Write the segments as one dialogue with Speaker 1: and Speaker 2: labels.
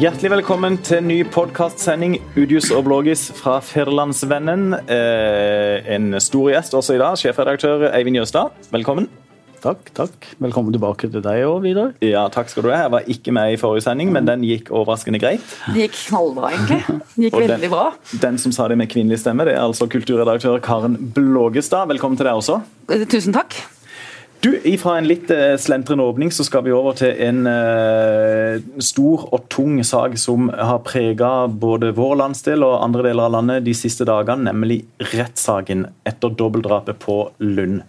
Speaker 1: Hjertelig velkommen til ny podkastsending Udius og Blågis fra Federlandsvennen. Eh, en stor gjest også i dag, sjefredaktør Eivind Jøstad. Velkommen.
Speaker 2: Takk, takk. Velkommen tilbake til deg òg, Vidar.
Speaker 1: Ja, takk skal du ha. Jeg var ikke med i forrige sending, men den gikk overraskende greit.
Speaker 3: Det gikk knallbra, egentlig. Det gikk veldig bra.
Speaker 1: Den som sa det med kvinnelig stemme, det er altså kulturredaktør Karen Blågestad. Velkommen til deg også.
Speaker 3: Eh, Tusen takk.
Speaker 1: Du, Fra en litt eh, slentrende åpning så skal vi over til en eh, stor og tung sak som har prega både vår landsdel og andre deler av landet de siste dagene, nemlig rettssaken etter dobbeltdrapet på Lund.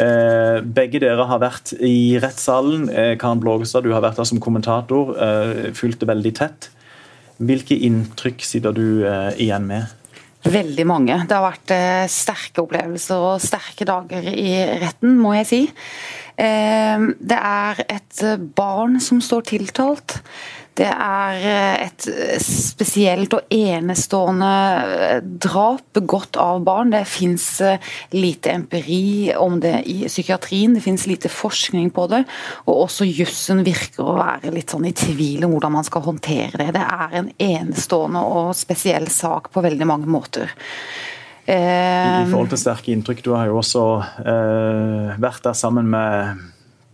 Speaker 1: Eh, begge dere har vært i rettssalen. Eh, Karen Blågestad, du har vært der som kommentator, fulgt veldig tett. Hvilke inntrykk sitter du igjen med?
Speaker 3: Veldig mange. Det har vært eh, sterke opplevelser og sterke dager i retten, må jeg si. Eh, det er et barn som står tiltalt. Det er eh, et spesielt og enestående eh, drap begått av barn. Det fins lite empiri om det i psykiatrien, det fins lite forskning på det. Og også jussen virker å være litt sånn i tvil om hvordan man skal håndtere det. Det er en enestående og spesiell sak på veldig mange måter.
Speaker 1: I
Speaker 3: Eh,
Speaker 1: forhold til sterke inntrykk, du har jo også eh, vært der sammen med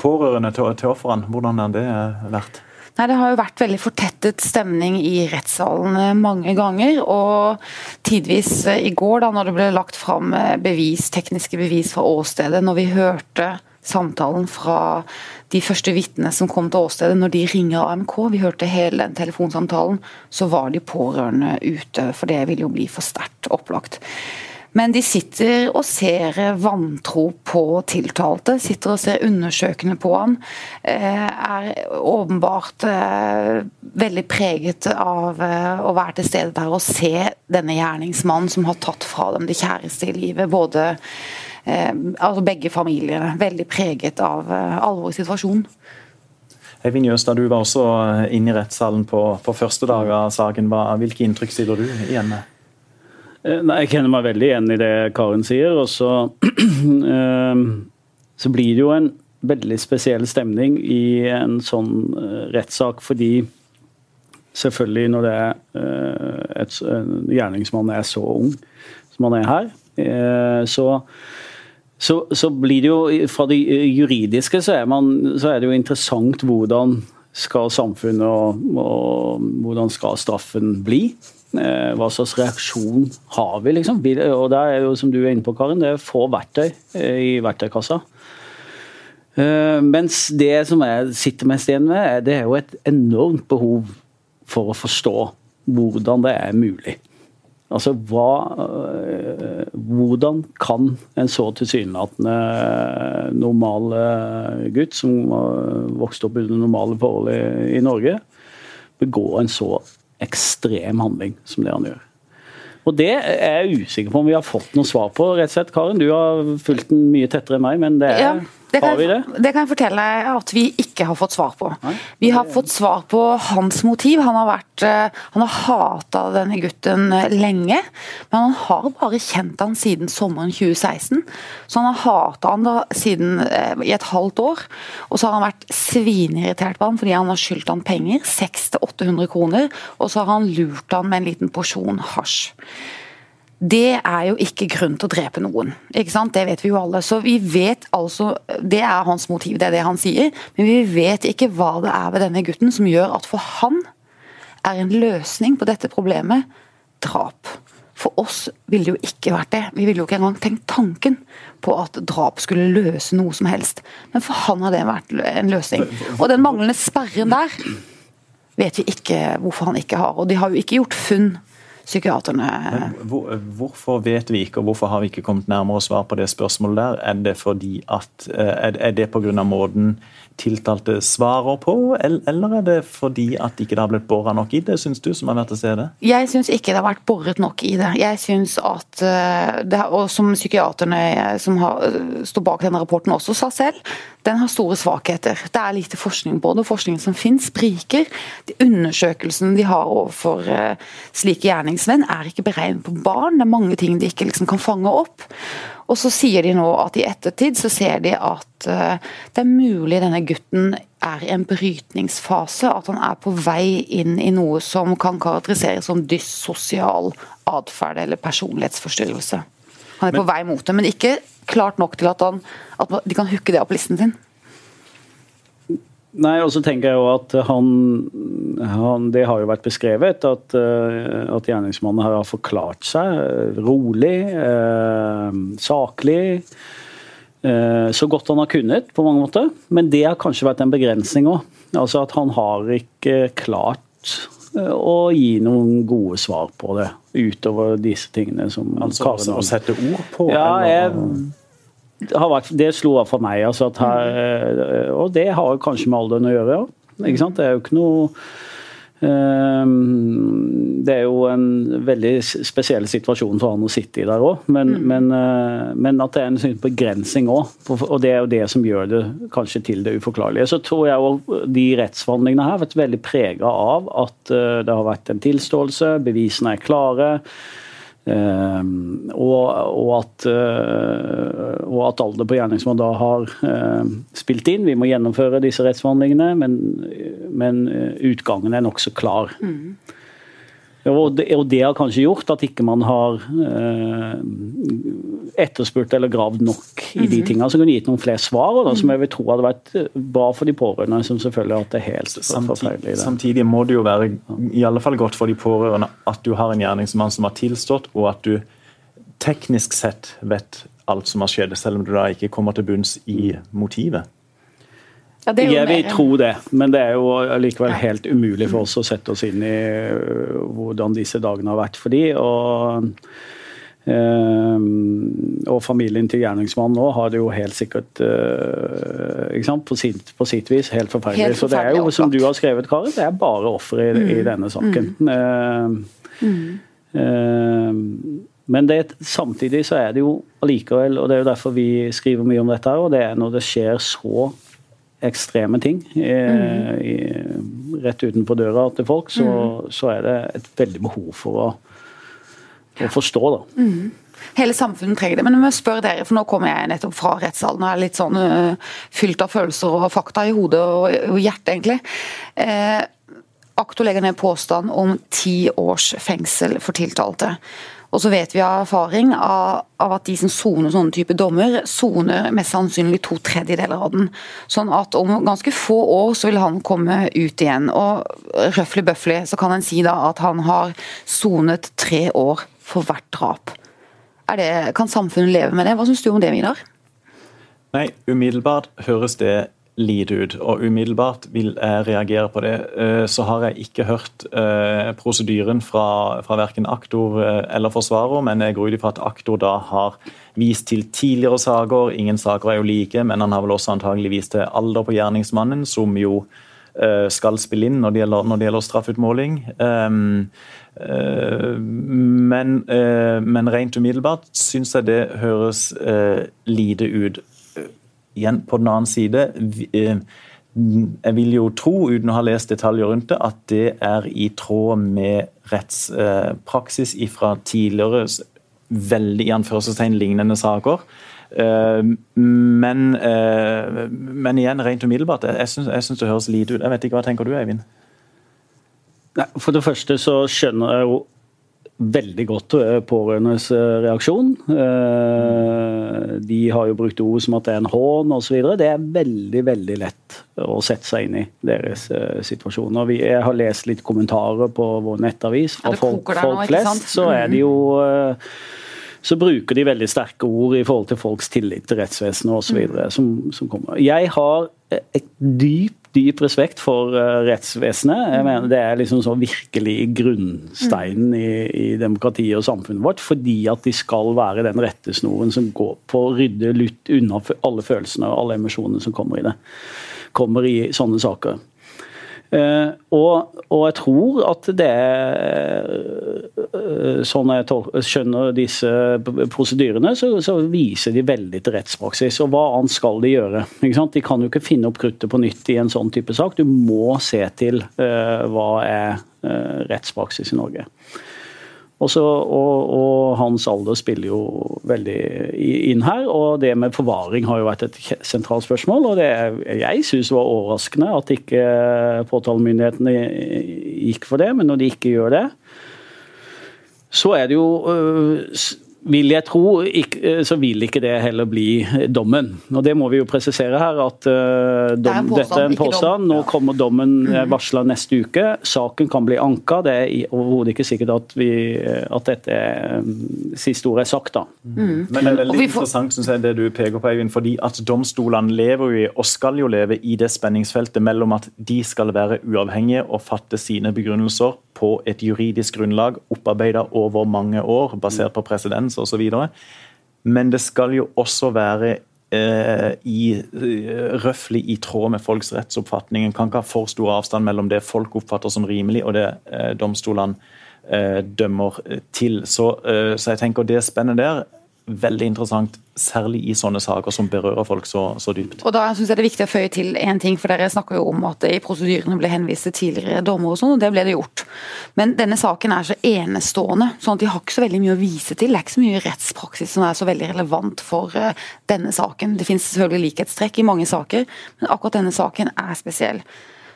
Speaker 1: pårørende til, til ofrene. Hvordan har det eh, vært?
Speaker 3: Nei, Det har jo vært veldig fortettet stemning i rettssalen eh, mange ganger. Og tidvis eh, i går, da når det ble lagt fram eh, bevis, tekniske bevis fra åstedet, når vi hørte samtalen fra de første vitnene som kom til åstedet, når de ringer AMK, vi hørte hele den telefonsamtalen, så var de pårørende ute, for det ville jo bli for sterkt opplagt. Men de sitter og ser vantro på tiltalte, sitter og ser undersøkende på han. eh, Er åpenbart eh, veldig preget av eh, å være til stede der og se denne gjerningsmannen som har tatt fra dem det kjæreste i livet. Både altså begge familiene. Veldig preget av alvorlig situasjon. situasjonen.
Speaker 1: Eivind Jøstad, du var også inne i rettssalen på, på første dag av saken. Hvilke inntrykk sitter du igjen med?
Speaker 2: Eh, Nei, Jeg kjenner meg veldig igjen i det Karin sier. og så, eh, så blir det jo en veldig spesiell stemning i en sånn eh, rettssak, fordi selvfølgelig når det er et, en gjerningsmann er så ung som han er her, så så, så blir det jo Fra det juridiske så er, man, så er det jo interessant hvordan skal samfunnet og, og hvordan skal straffen bli? Eh, Hva slags reaksjon har vi, liksom? Og det er jo, som du er inne på, Karin, det er få verktøy eh, i verktøykassa. Eh, Mens det som jeg sitter mest igjen med, det er jo et enormt behov for å forstå hvordan det er mulig. Altså, hva, Hvordan kan en så tilsynelatende normal gutt, som har vokst opp under normale forhold i, i Norge, begå en så ekstrem handling som det han gjør? Og Det er jeg usikker på om vi har fått noe svar på. rett og slett, Karin, Du har fulgt den mye tettere enn meg, men det er,
Speaker 3: Ja, det kan,
Speaker 2: det?
Speaker 3: det kan jeg fortelle deg at vi ikke har fått svar på.
Speaker 2: Nei,
Speaker 3: Vi har fått svar på hans motiv. Han har, vært, eh, han har hata denne gutten eh, lenge, men han har bare kjent han siden sommeren 2016. Så han har hata han da siden eh, i et halvt år. Og så har han vært svinirritert på han fordi han har skyldt han penger, 600-800 kroner, og så har han lurt han med en liten porsjon hasj. Det er jo ikke grunn til å drepe noen. ikke sant? Det vet vi jo alle. Så vi vet altså, Det er hans motiv, det er det han sier. Men vi vet ikke hva det er ved denne gutten som gjør at for han er en løsning på dette problemet drap. For oss ville det jo ikke vært det. Vi ville jo ikke engang tenkt tanken på at drap skulle løse noe som helst. Men for han har det vært en løsning. Og den manglende sperren der vet vi ikke hvorfor han ikke har. Og de har jo ikke gjort funn, psykiaterne.
Speaker 1: Hvor, hvorfor vet vi ikke, og hvorfor har vi ikke kommet nærmere svar på det spørsmålet der? Er det fordi at eh, Er det pga. måten tiltalte svarer på, eller er det fordi at ikke det har blitt bora nok i det, syns du, som har vært til stede?
Speaker 3: Jeg syns ikke det har vært boret nok i det. Jeg synes at eh, det, Og som psykiaterne eh, som eh, står bak denne rapporten også sa selv, den har store svakheter. Det er lite forskning på det. og Forskningen som finnes, spriker. De undersøkelsene de har overfor slike gjerningsmenn, er ikke beregnet på barn. Det er mange ting de ikke liksom kan fange opp. Og så sier de nå at i ettertid så ser de at eh, det er mulig denne gutten er i en brytningsfase, at han er på vei inn i noe som kan karakteriseres som dyssosial atferd eller personlighetsforstyrrelse. Han er men, på vei mot det, men ikke klart nok til at, han, at de kan hooke det opp på listen sin.
Speaker 2: Nei, og så tenker jeg jo at han, han, Det har jo vært beskrevet at, uh, at gjerningsmannen har forklart seg rolig, eh, saklig. Uh, så godt han har kunnet, på mange måter. Men det har kanskje vært en begrensning òg. Altså at han har ikke klart å gi noen gode svar på det, utover disse tingene som
Speaker 1: altså, Å sette ord på?
Speaker 2: Ja, jeg vært, det slo av for meg. Altså her, eh, og det har kanskje med alderen å gjøre, ja. Det er jo ikke noe Um, det er jo en veldig spesiell situasjon for han å sitte i der òg, men, mm. men, uh, men, at det er en sånn begrensning òg. Og det er jo det som gjør det kanskje til det uforklarlige. Så tror jeg også de rettsforhandlingene her har vært veldig prega av at uh, det har vært en tilståelse, bevisene er klare. Ehm, og, og, at, eh, og, at, alder på gjerningsmann da har eh, spilt inn. Vi må gjennomføre disse rettsforhandlingene, men, men eh, utgangen er nokså klar. Mm. Og det, og det, har kanskje gjort at ikke man har eh, etterspurt eller gravd nok i de mhm. tingene som kunne gitt noen flere svar, og da, som jeg vil tro hadde vært bra for de pårørende, som selvfølgelig har hatt det helt forferdelig.
Speaker 1: Samtidig må det jo være i alle fall godt for de pårørende at du har en gjerningsmann som har tilstått, og at du teknisk sett vet alt som har skjedd, selv om du da ikke kommer til bunns i motivet.
Speaker 2: Ja, jeg vil tro det, men det er jo likevel helt umulig for oss å sette oss inn i øh, hvordan disse dagene har vært for de, og, øh, og familien til gjerningsmannen nå har det jo helt sikkert sant, på, sitt, på, sitt, vis helt forferdelig. Helt forferdelig så det er jo, som du har skrevet, Karin, det er bare ofre i, mm. i, denne saken. Mm. Mm. Men det, samtidig så er det jo allikevel, og det er jo derfor vi skriver mye om dette, og det er når det skjer så ekstreme ting eh, i, rett utenfor døra til folk, så, mm. så, er det et veldig behov for å, å forstå. da. Mm.
Speaker 3: Hele samfunnet trenger det. Men jeg spørre dere, for nå kommer jeg nettopp fra rettssalen og er litt sånn uh, fylt av følelser og fakta i hodet og, og hjertet, egentlig. Uh, Akto legger ned påstand om ti års fengsel for tiltalte. Og så vet vi av erfaring av, av at de som soner sånne type dommer, soner mest sannsynlig to tredjedeler av den. Sånn at om ganske få år så vil han komme ut igjen. Og røffelig bøffelig så kan en si da at han har sonet tre år for hvert drap. Det, kan samfunnet leve med det? Hva syns du om det, Vidar?
Speaker 1: Nei, umiddelbart høres det lite ut. Og umiddelbart vil jeg reagere på det. Eh, så har jeg ikke hørt eh, prosedyren fra, fra verken aktor eh, eller forsvarer, men jeg går ut ifra at aktor da har vist til tidligere saker. Ingen saker er jo like, men han har vel også antagelig vist til alder på gjerningsmannen, som jo skal spille inn når det gjelder, når det gjelder straffutmåling. Ehm, men, men rent umiddelbart syns jeg det høres lite ut igjen på den annen side eh, jeg vil jo tro, uten å ha lest detaljer rundt det, at det er i tråd med rettspraksis fra tidligere veldig i anførselstegn lignende saker. Eh, men, eh, men igjen, rent umiddelbart, jeg syns det høres lite ut. Jeg vet ikke, Hva tenker du, Eivind?
Speaker 2: For det første så skjønner jeg jo veldig godt eh, pårørendes eh, reaksjon. Eh, de har jo brukt ord som at det er en hån osv. Det er veldig veldig lett å sette seg inn i deres situasjon. Og jeg har lest litt kommentarer på vår nettavis fra folk, folk flest, så er det jo så bruker de veldig sterke ord i forhold til folks tillit til rettsvesenet osv. Mm. Som, som kommer. Jeg har et dypt dyp respekt for uh, rettsvesenet. Jeg mm. mener Det er liksom så virkelig grunnsteinen i, i, demokratiet og samfunnet vårt. Fordi at de skal være den rettesnoren som går på å rydde lutt unna alle følelsene og alle emosjonene som kommer i det. Kommer i sånne saker. Uh, og, og, jeg tror at det er uh, Sånn jeg skjønner disse prosedyrene, så, så, viser de veldig til rettspraksis. Og hva annet skal de gjøre? De kan jo ikke finne opp kruttet på nytt i en sånn type sak. Du må se til uh, hva er rettspraksis i Norge. Også, og, og, hans alder spiller jo veldig inn her. Og det med forvaring har jo vært et sentralt spørsmål. Og det jeg syns var overraskende at ikke påtalemyndighetene gikk for det. Men når de ikke gjør det, så er det jo øh, vil jeg tro, ikke, så vil ikke det heller bli dommen. Og Det må vi jo presisere her, at dom, det er dette er en påstand. Nå kommer dommen mm. varsla neste uke. Saken kan bli anka. Det er overhodet ikke sikkert at, vi, at dette siste ordet er sagt. da.
Speaker 1: Mm. Men det er veldig interessant synes jeg, det du peker på, Eivind, fordi at domstolene lever jo i, og skal jo leve i det spenningsfeltet mellom at de skal være uavhengige og fatte sine begrunnelser på et juridisk grunnlag opparbeida over mange år, basert på presedens osv. Men det skal jo også være eh, i, eh, røftlig i tråd med folks rettsoppfatning. En kan ikke ha for stor avstand mellom det folk oppfatter som rimelig, og det eh, domstolene dømmer til. Så, så, jeg tenker det spennet der veldig interessant, særlig i sånne saker som berører folk så, så dypt.
Speaker 3: Og da synes jeg Det er viktig å føye til én ting, for dere snakker jo om at det i prosedyrene ble henvist til tidligere dommer og sånn, og det ble det gjort. Men denne saken er så enestående, sånn at de har ikke så veldig mye å vise til. Det er ikke så mye rettspraksis som er så veldig relevant for uh, denne saken. Det finnes selvfølgelig likhetstrekk i mange saker, men akkurat denne saken er spesiell.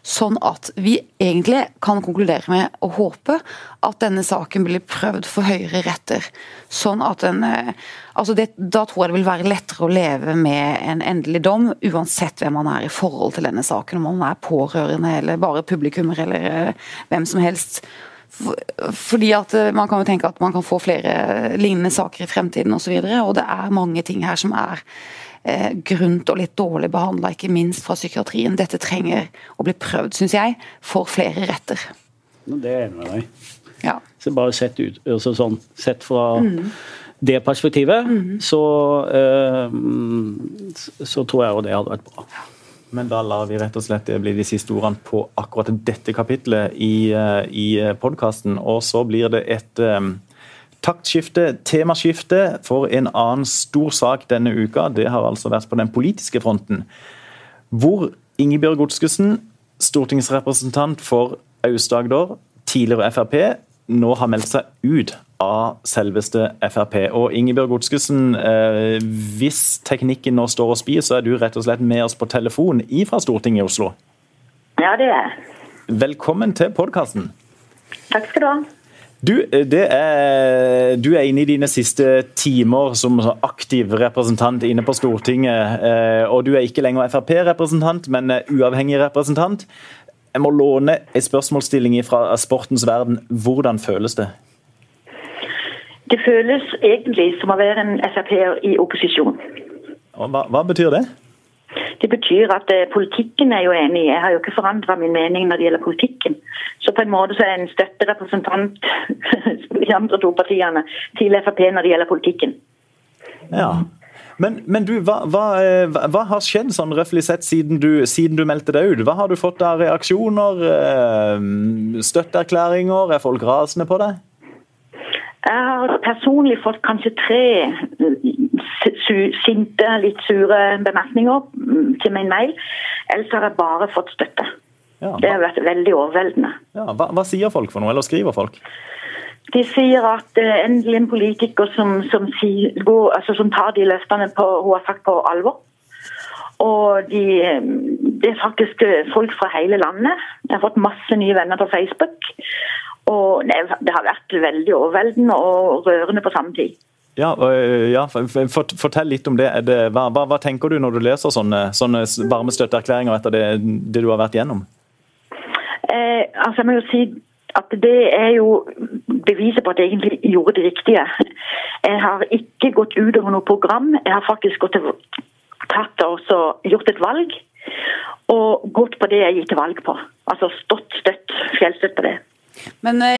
Speaker 3: Sånn at vi egentlig kan konkludere med å håpe at denne saken blir prøvd for høyere retter. Sånn at den, eh, altså det, Da tror jeg det vil være lettere å leve med en endelig dom, uansett hvem man er i forhold til denne saken. Om man er pårørende eller bare publikummer eller eh, hvem som helst. Fordi at eh, Man kan jo tenke at man kan få flere lignende saker i fremtiden osv. Og, og det er mange ting her som er eh, grunt og litt dårlig behandla, ikke minst fra psykiatrien. Dette trenger å bli prøvd, syns jeg, for flere retter.
Speaker 2: Det er jeg enig med deg. Ja. Så bare sett, ut, altså sånn, sett fra mm. det perspektivet, mm. så, eh, så tror jeg jo det hadde vært bra.
Speaker 1: Men da lar vi rett og slett det bli de siste ordene på akkurat dette kapitlet i, eh, i podkasten. Og så blir det et um, Taktskifte, temaskifte for en annen stor sak denne uka. Det har altså vært på den politiske fronten. Hvor Ingebjørg Godskesen, stortingsrepresentant for Aust-Agder, tidligere Frp, nå har meldt seg ut av selveste Frp. Og Ingebjørg Godskesen, eh, hvis teknikken nå står og spir, så er du rett og slett med oss på telefon fra Stortinget i Oslo.
Speaker 4: Ja, det er jeg.
Speaker 1: Velkommen til podkasten.
Speaker 4: Takk skal du ha.
Speaker 1: Du, er, du, er, inne i dine siste timer som aktiv representant inne på Stortinget. Eh, og du er ikke lenger Frp-representant, men uavhengig representant. Jeg må låne en spørsmålsstilling fra sportens verden. Hvordan føles det?
Speaker 4: Det føles egentlig som å være en Frp-er i opposisjon.
Speaker 1: Hva, hva betyr det?
Speaker 4: Det betyr at eh, politikken er jo enig. Jeg har jo ikke forandra min mening når det gjelder politikken. Så på en måte så er jeg en støtterepresentant i de andre to partiene til Frp når det gjelder politikken.
Speaker 1: Ja. Men, men du, hva, hva, eh, hva, har skjedd sånn røftlig sett siden du, siden du, meldte deg ut? Hva har du fått av reaksjoner? Eh, støtteerklæringer? Er folk rasende på deg?
Speaker 4: Jeg har personlig fått kanskje tre sinte, litt sure bemerkninger mm, til min mail. Ellers har jeg bare fått støtte. Ja, det har vært veldig overveldende.
Speaker 1: Ja, hva, hva, sier folk for noe, eller skriver folk?
Speaker 4: De sier at uh, endelig en politiker som, som, sier, går, altså, som tar de løftene på, hun har sagt på alvor. Og de, det er faktisk eh, folk fra hele landet. Jeg har fått masse nye venner på Facebook. Og det har vært veldig overveldende og rørende på samme tid.
Speaker 1: Ja, ja Fortell litt om det. det hva, hva, hva, tenker du når du leser sånne, sånne varmestøtteerklæringer etter det, det, du har vært gjennom?
Speaker 4: Eh, altså jeg må jo si at Det er jo beviset på at jeg egentlig gjorde det riktige. Jeg har ikke gått utover noe program. Jeg har faktisk gått til, tatt og gjort et valg. Og gått på det jeg gikk til valg på. Altså stått støtt, fjellstøtt på det. Men uh...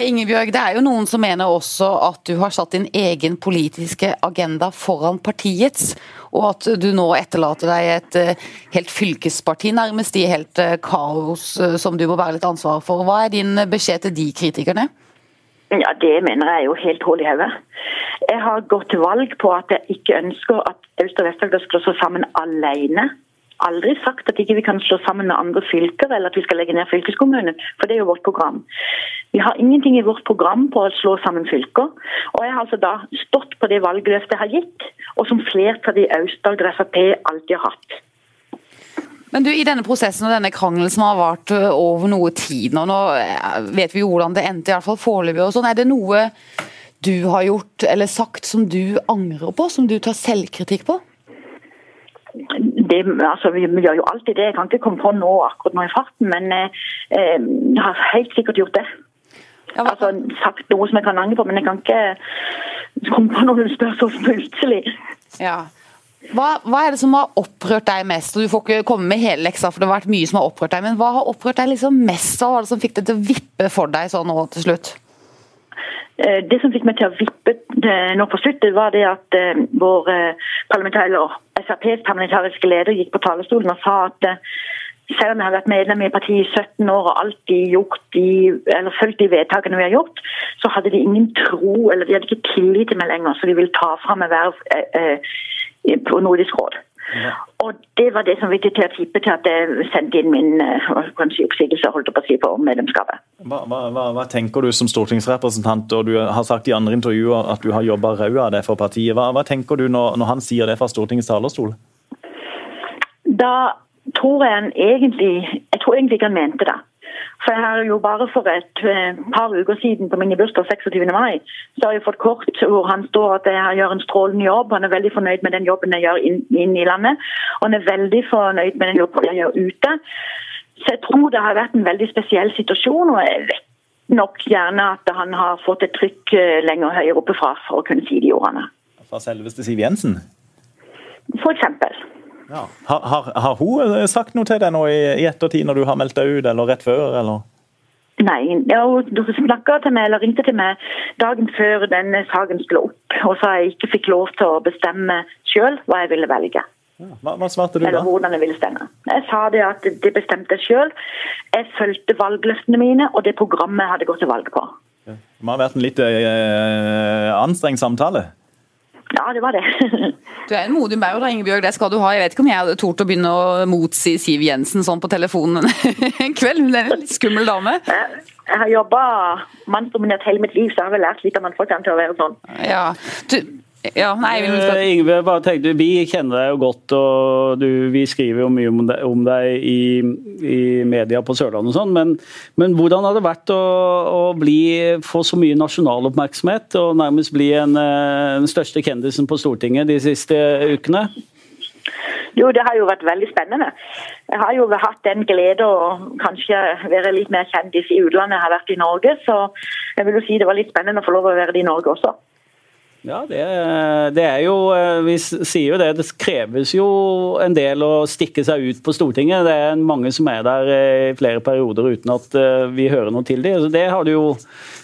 Speaker 3: Ingebjørg, det er jo noen som mener også at du har satt din egen politiske agenda foran partiets, og at du nå etterlater deg et eh, helt fylkesparti nærmest i helt eh, kaos eh, som du må bære litt ansvar for. Hva er din beskjed til de kritikerne?
Speaker 4: Ja, Det mener jeg er jo helt hull i hodet. Jeg har gått til valg på at jeg ikke ønsker at Aust- og Vest-Agder skal slå sammen alene. Aldri sagt at ikke vi kan slå sammen med andre fylker eller at vi skal legge ned fylkeskommunen, for det er jo vårt program. Vi har ingenting i vårt program på å slå sammen fylker. Og jeg har altså da stått på det valgløftet jeg har gitt, og som flertallet i Aust-Agder Frp alltid har hatt.
Speaker 3: Men du, I denne prosessen og denne krangelen som har vart over noe tid nå, nå eh, vet vi jo hvordan det endte, i hvert fall foreløpig. og sånn, Er det noe du har gjort eller sagt som du angrer på, som du tar selvkritikk på?
Speaker 4: Det, altså, vi, vi gjør jo alltid det. Jeg kan ikke komme på nå akkurat nå i farten, men eh, eh, jeg har helt sikkert gjort det.
Speaker 3: Ja, hva-
Speaker 4: Altså sagt noe som jeg kan angre på, men jeg kan ikke komme på noe du spør så plutselig.
Speaker 3: Ja. Hva, hva er det som har opprørt deg mest? Og Du får ikke komme med hele leksa, for det har vært mye som har opprørt deg. Men hva har opprørt deg liksom mest? Hva var det som fikk det til å vippe for deg sånn nå til slutt?
Speaker 4: Eh, Det som fikk meg til å vippe eh, nå på sluttet var det at eh, vår parlamentar- eller SRPs parlamentariske leder gikk på talerstolen og sa at selv om jeg har vært medlem i partiet i 17 år og alltid gjort de, eller fulgt de vedtakene vi har gjort, så hadde de ingen tro, eller de hadde ikke tillit til meg lenger, så de ville ta fra meg verv på Nordisk råd. Og Det var det som fikk det til å tippe til at jeg sendte inn min kanskje hva kan oppsigelse holdt på å si, på medlemskapet.
Speaker 1: Hva, hva, hva, tenker du som stortingsrepresentant, og du har sagt i andre intervjuer at du har jobba rød av det for partiet. Hva, hva tenker du når, når han sier det fra Stortingets talerstol?
Speaker 4: Da tror jeg han egentlig Jeg tror egentlig ikke han mente det. For jeg har jo bare for et eh, par uker siden på min bursdag 26. mai, så har jeg fått kort hvor han står at jeg gjør en strålende jobb. Han er veldig fornøyd med den jobben jeg gjør inn, inn i landet. Og han er veldig fornøyd med den jobben jeg gjør ute. Så jeg tror det har vært en veldig spesiell situasjon. og jeg vet nok gjerne at han har fått et trykk eh, lenger høyere oppe fra for å kunne si de ordene.
Speaker 1: Fra selveste Siv Jensen?
Speaker 4: For eksempel.
Speaker 1: Ja. Har, har, har hun eh, sagt noe til deg nå i, i ettertid, når du har meldt deg ut, eller rett før? eller?
Speaker 4: Nei, hun snakka til meg, eller ringte til meg dagen før denne saken skulle opp, og sa jeg ikke fikk lov til å bestemme sjøl hva jeg ville velge.
Speaker 1: Ja. Hva, hva svarte du
Speaker 4: Eller
Speaker 1: da?
Speaker 4: hvordan jeg ville stemme. Jeg sa det at det bestemte jeg sjøl. Jeg fulgte valgløftene mine og det programmet jeg hadde gått til valg på.
Speaker 1: Det må ha vært en litt eh, anstrengt samtale?
Speaker 4: Ja, det var det.
Speaker 3: Du er en modig maur Ingebjørg. Det skal du ha. Jeg vet ikke om jeg hadde tort å begynne å motsi Siv Jensen sånn på telefonen en kveld. Hun er en litt skummel dame.
Speaker 4: Jeg har jobba mannsdominert hele mitt liv, så jeg har vel lært litt av mannfolkene til å være sånn.
Speaker 3: Ja, du, ja nei, vil
Speaker 2: Eh, Yngve, bare tenkte, vi kjenner deg jo godt, og du, vi skriver jo mye om deg, om deg i, i media på Sørlandet og sånn, men, men hvordan har det vært å, å bli, få så mye nasjonal oppmerksomhet og nærmest bli en, eh, den største kjendisen på Stortinget de siste ukene?
Speaker 4: Jo, det har jo vært veldig spennende. Jeg har jo hatt den glede å kanskje være litt mer kjendis i utlandet jeg har vært i Norge, så jeg vil jo si det var litt spennende å få lov å være det i Norge også.
Speaker 2: Ja, det, det er jo eh, Vi sier jo det. Det kreves jo en del å stikke seg ut på Stortinget. Det er mange som er der eh, i flere perioder uten at eh, vi hører noe til dem. Det har du jo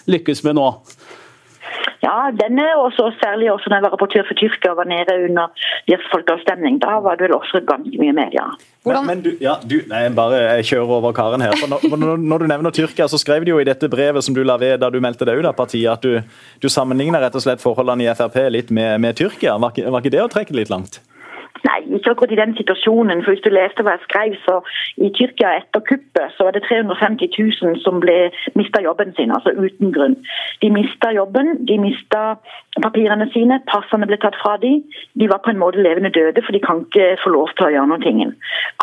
Speaker 2: lykkes med nå.
Speaker 4: Ja, denne også, særlig også når jeg var rapportør for Tyrkia og var nede under deres folkeavstemning. Da var det vel også ganske mye media.
Speaker 3: Hvordan-
Speaker 1: Men, men du, ja, du, nei, bare jeg kjører over karen her. For når, når, du nevner Tyrkia, så skrev de jo i dette brevet som du la ved da du meldte deg ut av partiet, at du, du sammenligner rett og slett forholdene i Frp litt med, med Tyrkia. Var ikke, var ikke det å trekke litt langt?
Speaker 4: Nei, ikke akkurat i den situasjonen. for Hvis du leste hva jeg skrev, så i Tyrkia etter kuppet så var det 350 000 som ble mista jobben sin, altså uten grunn. De mista jobben, de mista papirene sine, passene ble tatt fra dem. De var på en måte levende døde, for de kan ikke få lov til å gjøre noe.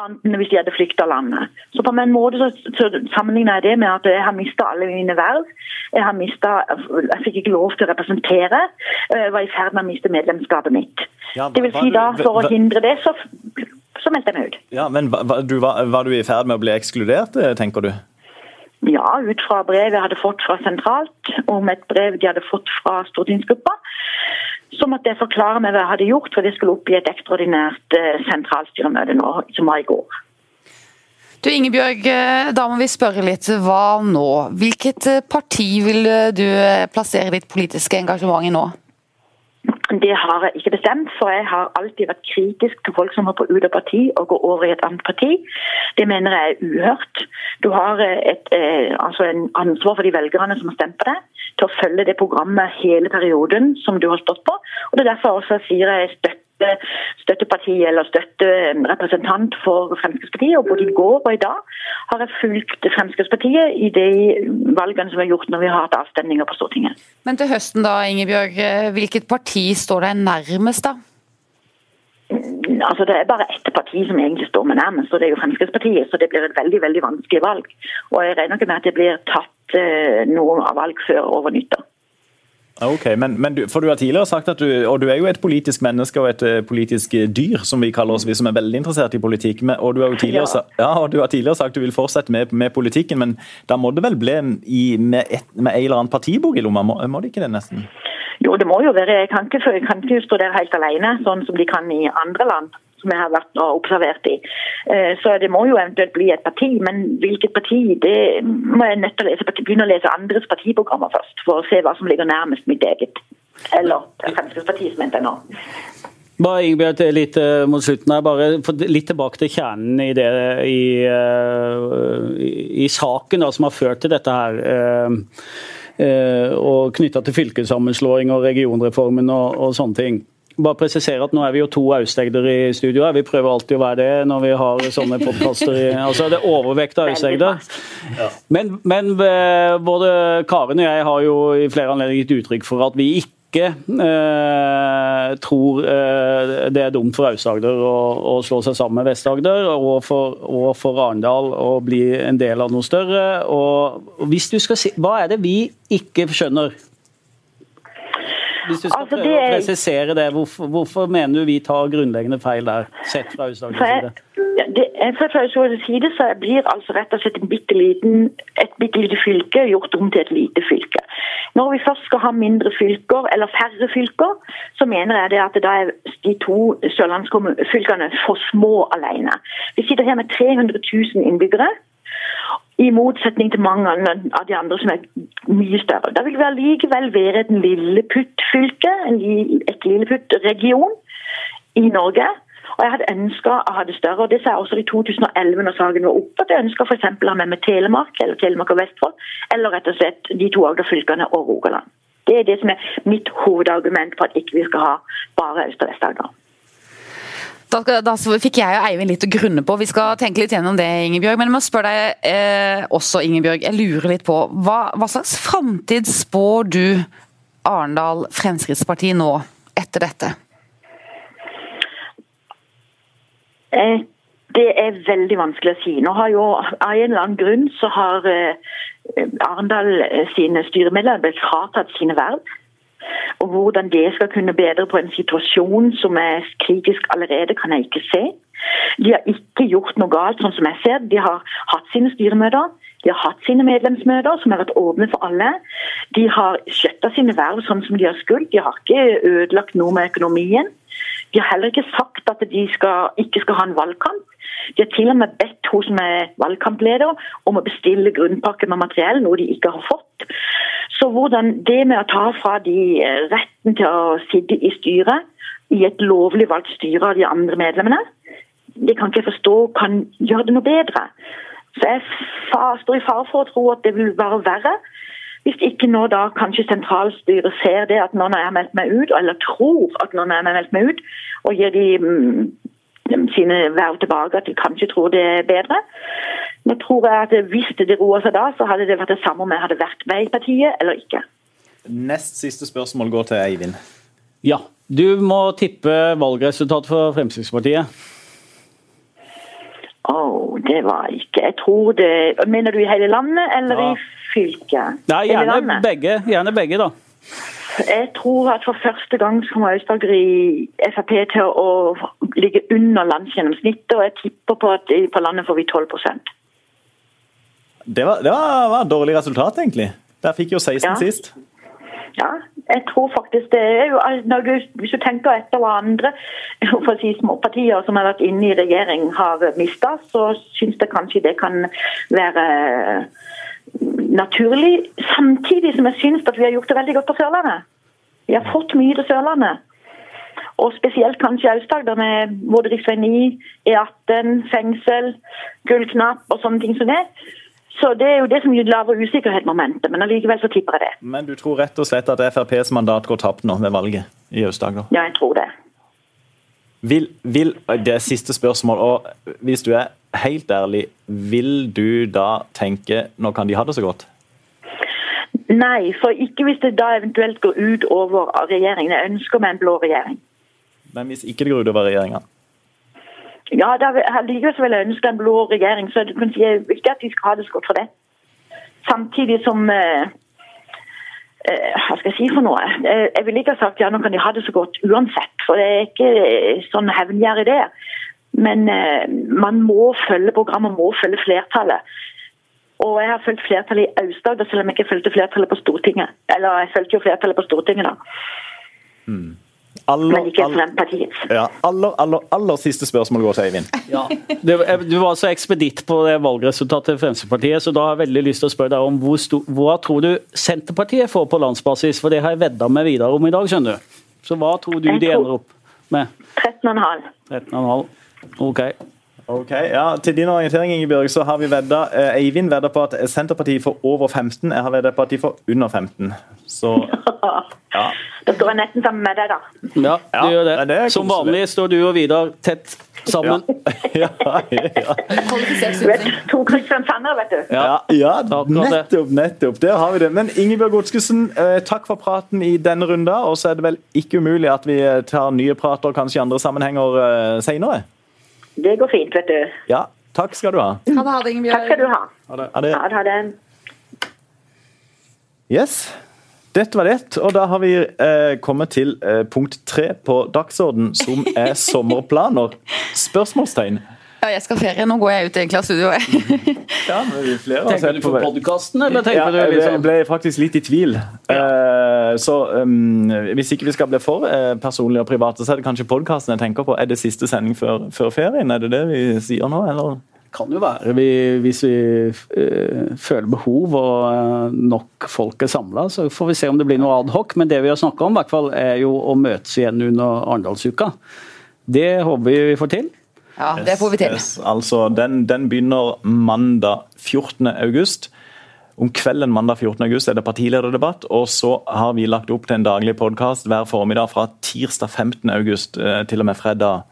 Speaker 4: Annet enn hvis de hadde flykta landet. Så på en måte så, så sammenligner jeg det med at jeg har mista alle mine verv. Jeg har mistet, jeg fikk ikke lov til å representere. Jeg var i ferd med å miste medlemskapet mitt.
Speaker 1: Ja,
Speaker 4: Det vil si da, For å
Speaker 1: hva-
Speaker 4: hindre det, så, så meldte jeg meg ut.
Speaker 1: Ja, men var, du, var, var du i ferd med å bli ekskludert, eh, tenker du?
Speaker 4: Ja, ut fra brevet jeg hadde fått fra sentralt, om et brev de hadde fått fra stortingsgruppa. Så måtte jeg forklare meg hva jeg hadde gjort, for det skulle opp i et ekstraordinært eh, sentralstyremøte nå, som var i går.
Speaker 3: Du Ingebjørg, eh, da må vi spørre litt. Hva nå? Hvilket parti vil du plassere ditt politiske engasjement i nå?
Speaker 4: Det har jeg ikke bestemt, for jeg har alltid vært kritisk til folk som hopper ut av parti og går over i et annet parti. Det mener jeg er uhørt. Du har eh, et, eh, altså en ansvar for de velgerne som har stemt på deg, til å følge det programmet hele perioden som du har stått på. Og Det er derfor jeg også sier jeg støtter støtteparti eller støtterepresentant for Fremskrittspartiet. og Både i går og i dag har jeg fulgt Fremskrittspartiet i de valgene som er gjort når vi har hatt avstemninger på Stortinget.
Speaker 3: Men til høsten da, Ingebjørg, eh, hvilket parti står deg nærmest da?
Speaker 4: Altså Det er bare ett parti som egentlig står meg nærmest, og det er jo Fremskrittspartiet. Så det blir et veldig veldig vanskelig valg. Og jeg regner ikke med at det blir tatt eh, noe av valg før over nyttår.
Speaker 1: Ok, men, men du, for du har tidligere sagt at du og du er jo et politisk menneske og et eh, politisk dyr, som vi kaller oss, vi som er veldig interessert i politikk. Men, og, du har jo tidligere,
Speaker 4: Ja.
Speaker 1: sa- ja, og du har tidligere sagt du vil fortsette med, med politikken, men da må det vel bli i, med, et, med en eller annen partibok i lomma? Må, må det ikke det, nesten?
Speaker 4: Jo, det må jo være. Jeg kan ikke, jeg kan ikke stå der helt alene, sånn som de kan i andre land. Som jeg har vært og observert i. Eh, Så det må jo eventuelt bli et parti. Men hvilket parti, det må jeg nødt til å lese, begynne å lese andres partiprogrammer først. For å se hva som ligger nærmest mitt eget. Eller Fremskrittspartiet, som jeg nå.
Speaker 2: Bare Ingebjørg, litt eh, mot slutten her, bare litt tilbake til kjernen i, det, i, eh, i, i saken da, som har ført til dette her. og knytta til fylkessammenslåing og regionreformen og, og sånne ting. Bare presisere at Nå er vi jo to Aust-Agder i studio. her. Vi prøver alltid å være det når vi har sånne podkaster. Altså, det er overvekt av Aust-Agder. Men, men eh, både Karen og jeg har jo i flere anledninger gitt uttrykk for at vi ikke eh, tror eh, det er dumt for Aust-Agder å, å slå seg sammen med Vest-Agder, og, for- og for Arendal å bli en del av noe større. Og, og hvis du skal si, Hva er det vi ikke skjønner? Hvis du skal
Speaker 4: Altså,
Speaker 2: prøve å
Speaker 4: er-
Speaker 2: presisere det, hvorfor, hvorfor mener du vi tar grunnleggende feil der, sett fra Aust-Agders side?
Speaker 4: ja, det, fra Aust-Agders side så blir altså rett og slett bitte liten, et bitte lite fylke gjort om til et lite fylke. Når vi først skal ha mindre fylker, eller færre fylker, så mener jeg det at da er de to sørlandsfylkene for små alene. Vi sitter her med 300 000 innbyggere. I motsetning til mange av de andre som er mye større. Da vil vi allikevel være et lilleputt-fylke, et lilleputtregion i Norge. Og Jeg hadde ønska å ha det større, og det sa jeg også i 2011 når saken var oppe. at Jeg ønska f.eks. å ha med meg Telemark eller Telemark og Vestfold, eller rett og slett de to Agder-fylkene og Rogaland. Det er det som er mitt hovedargument for at ikke vi skal ha bare Øst- og Vest-Agder.
Speaker 3: Da, da fikk jeg og Eivind litt å grunne på. Vi skal tenke litt gjennom det, Ingebjørg. Men jeg må spørre deg eh, også, Ingebjørg. Jeg lurer litt på hva, hva slags framtid spår du Arendal Fremskrittsparti nå, etter dette?
Speaker 4: Eh, Det er veldig vanskelig å si. Nå har jo Av en eller annen grunn så har eh, Arendal eh, sine styremedlemmer blitt fratatt sine verv. Og Hvordan det skal kunne bedre på en situasjon som er kritisk allerede, kan jeg ikke se. De har ikke gjort noe galt, sånn som jeg ser. De har hatt sine styremøter. De har hatt sine medlemsmøter, som har vært åpne for alle. De har skjøtta sine verv sånn som de har skuldt. De har ikke ødelagt noe med økonomien. De har heller ikke sagt at de skal, ikke skal ha en valgkamp. De har til og med bedt hun som er valgkampleder om å bestille grunnpakke med materiell, noe de ikke har fått. Så hvordan det med å ta fra de eh, retten til å sitte i styret, i et lovlig valgt styre av de andre medlemmene, det kan ikke jeg forstå kan gjøre det noe bedre. Så jeg står i fare for å tro at det vil være verre. Hvis ikke nå da kanskje sentralstyret ser det at jeg har meldt meg ut, eller tror at jeg har meldt meg ut, og gir de sine verv tilbake, at de kanskje tror det er bedre. Nå tror jeg at Hvis det roer seg da, så hadde det vært det samme om jeg hadde vært med i partiet eller ikke.
Speaker 1: Nest siste spørsmål går til Eivind.
Speaker 2: Ja. Du må tippe valgresultatet for Fremskrittspartiet.
Speaker 4: Å, det var ikke Jeg tror det Mener du i hele landet eller
Speaker 2: Ja.
Speaker 4: i fylket?
Speaker 2: Nei, gjerne begge, gjerne begge, da.
Speaker 4: Jeg tror at for første gang kommer Aust-Agder i Frp til å ligge under landsgjennomsnittet, og jeg tipper på at på landet får vi 12%
Speaker 1: Det var, det var, var et dårlig resultat, egentlig. Der fikk jo 16
Speaker 4: Ja.
Speaker 1: sist.
Speaker 4: Ja, jeg tror faktisk det er jo når du, Hvis du tenker etter hva andre for å si, småpartier som har vært inne i regjering har mista, så syns jeg kanskje det kan være naturlig. Samtidig som jeg syns at vi har gjort det veldig godt på Sørlandet. Vi har fått mye til Sørlandet. Og spesielt kanskje Aust-Agder med både rv. 9, E18, fengsel, gullknapp og sånne ting som det. Så det er jo det som lager usikkerhetsmomentet, men allikevel så tipper jeg det.
Speaker 1: Men du tror rett og slett at FrPs mandat går tapt nå ved valget i Aust-Agder?
Speaker 4: Ja, jeg tror det.
Speaker 1: Vil, vil, det er siste spørsmål, og hvis du er helt ærlig, vil du da tenke nå kan de ha det så godt?
Speaker 4: Nei, for ikke hvis det da eventuelt går ut over regjeringen. Jeg ønsker meg en blå regjering.
Speaker 1: Men hvis ikke det går ut over regjeringa?
Speaker 4: Ja, da vil- Likevel så vil jeg ønske en blå regjering, så du kan si ikke at de skal ha det så godt for det. Samtidig som eh, eh, Hva skal jeg si for noe? Eh, jeg ville ikke ha sagt ja, nå kan de ha det så godt uansett, for det er ikke eh, sånn hevngjerrig det. Men eh, man må følge programmet, må følge flertallet. Og jeg har fulgt flertallet i Aust-Agder, selv om jeg ikke fulgte flertallet på Stortinget. Eller jeg fulgte jo flertallet på Stortinget, da,
Speaker 1: Aller,
Speaker 4: men ikke Fremskrittspartiets.
Speaker 1: Ja, aller, aller, aller siste spørsmål går til Eivind.
Speaker 2: Ja. Du, du var så ekspeditt på det valgresultatet til Fremskrittspartiet, så da har jeg veldig lyst til å spørre deg om hvor sto, hva tror du Senterpartiet får på landsbasis? For det har jeg vedda med Vidar om i dag, skjønner du. Så hva tror du
Speaker 4: Jeg
Speaker 2: de
Speaker 4: tror-
Speaker 2: ender opp med?
Speaker 4: 13,5.
Speaker 2: 13,5? OK.
Speaker 1: Ok, ja, Til din orientering Ingebjørg, så har vi vedda, eh, Eivind vedda på at Senterpartiet får over 15. Jeg har vedda på at de får under 15. Så ja.
Speaker 4: Da står jeg nesten sammen med deg, da.
Speaker 2: Ja,
Speaker 1: Ja,
Speaker 2: gjør
Speaker 1: det
Speaker 2: det. Som vanlig står du og Vidar tett sammen.
Speaker 1: ja, ja.
Speaker 3: ja.
Speaker 4: Du to Kristiansandere, vet du.
Speaker 1: Ja, ja nettopp, nettopp. Der har vi det. Men Ingebjørg Godskesen, eh, takk for praten i denne runda. Og så er det vel ikke umulig at vi eh, tar nye prater kanskje i andre sammenhenger seinere? senere.
Speaker 4: Det går fint, vet du.
Speaker 1: Ja, takk skal du ha.
Speaker 3: Ha det, ha det,
Speaker 4: Takk skal du
Speaker 3: ha.
Speaker 4: ha.
Speaker 1: Ha det.
Speaker 4: Ha det. Ha det.
Speaker 1: Yes. Dette var det, og da har vi eh, kommet til eh, punkt tre på dagsorden, som er sommerplaner. Spørsmålstegn.
Speaker 3: Ja, jeg skal ferie. Nå går jeg ut egentlig av studioet.
Speaker 1: Ja, men vi flere har
Speaker 2: Tenker
Speaker 1: sett
Speaker 2: du
Speaker 1: på
Speaker 2: podkasten, eller
Speaker 1: Ja,
Speaker 2: du liksom
Speaker 1: jeg ble, faktisk litt i tvil. Eh, så um, Hvis ikke vi skal bli for uh, personlige og private, så er det kanskje podkasten jeg tenker på. Er det siste sending før, før ferien? Er det det vi sier nå, eller?
Speaker 2: kan jo være vi, hvis vi eh, føler behov og nok folk er samla, så får vi se om det blir noe adhoc. Men det vi har snakka om, i hvert fall, er jo å møtes igjen under Arendalsuka. Det håper vi vi får til.
Speaker 3: Ja, det får vi til.
Speaker 1: Yes, altså, den, den begynner mandag 14. august. Om kvelden mandag 14. august er det partilederdebatt, og så har vi lagt opp til en daglig podkast hver formiddag fra tirsdag 15. august eh, til og med fredag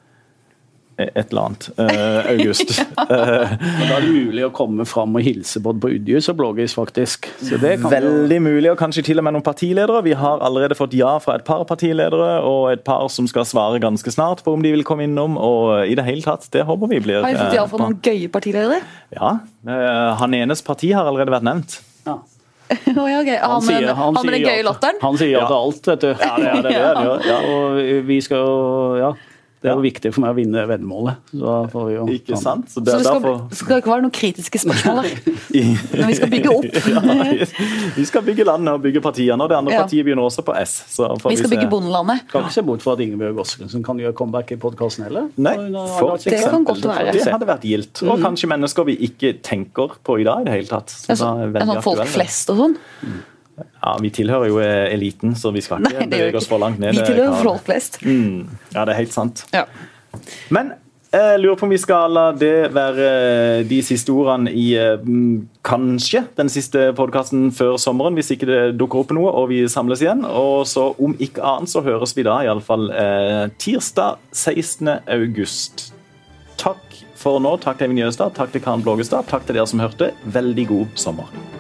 Speaker 1: et eller annet Uh, august. ja.
Speaker 2: uh, Da er det mulig å komme fram og hilse både på Udjus og Blågis, faktisk. Så det kan jo
Speaker 1: Veldig mulig, og kanskje til og med noen partiledere. Vi har allerede fått ja fra et par partiledere, og et par som skal svare ganske snart på om de vil komme innom. Og i det hele tatt, det håper vi blir
Speaker 3: Har vi fått
Speaker 1: eh,
Speaker 3: ja fra noen gøye partiledere?
Speaker 1: Ja. Uh, Han enes parti har allerede vært nevnt.
Speaker 2: ja.
Speaker 3: Ja. Han, han den gøye latteren?
Speaker 2: Han sier ja til alt, vet du.
Speaker 1: Ja, det er det, det er det, ja. Ja.
Speaker 2: Og vi skal jo Ja. Det er jo viktig for meg å vinne veddemålet. Så får vi jo
Speaker 1: Ikke sant? Så det så
Speaker 3: det skal,
Speaker 1: derfor
Speaker 3: det skal ikke være noen kritiske spørsmål. Når vi skal bygge opp.
Speaker 1: ja, Vi skal bygge landet og bygge partiene, og det andre
Speaker 3: Ja.
Speaker 1: partiet begynner også på S. Så får
Speaker 3: Vi skal
Speaker 1: se.
Speaker 3: bygge bondelandet.
Speaker 2: Kan ikke se bort fra at Ingebjørg Godskesen kan gjøre comeback i podkasten heller.
Speaker 1: Nei, for
Speaker 2: det
Speaker 3: Det kan godt være.
Speaker 1: Det hadde vært gildt. Og kanskje mennesker vi ikke tenker på i dag i det hele tatt. Så
Speaker 3: sånn folk flest og sånn.
Speaker 1: Ja, Vi tilhører jo eh, eliten, så vi skal ikke bevege oss for langt ned.
Speaker 3: Vi tilhører folk flest.
Speaker 1: Mm, ja, det er helt sant.
Speaker 3: Ja.
Speaker 1: Men jeg lurer på om vi skal la det være eh, de siste ordene i eh, kanskje den siste podkasten før sommeren, hvis ikke det dukker opp noe og vi samles igjen. Og så om ikke annet så høres vi da iallfall eh, tirsdag 16. august. takk for nå. Takk til Eivind Jøstad, takk til Karen Blågestad, takk til dere som hørte. Veldig god sommer.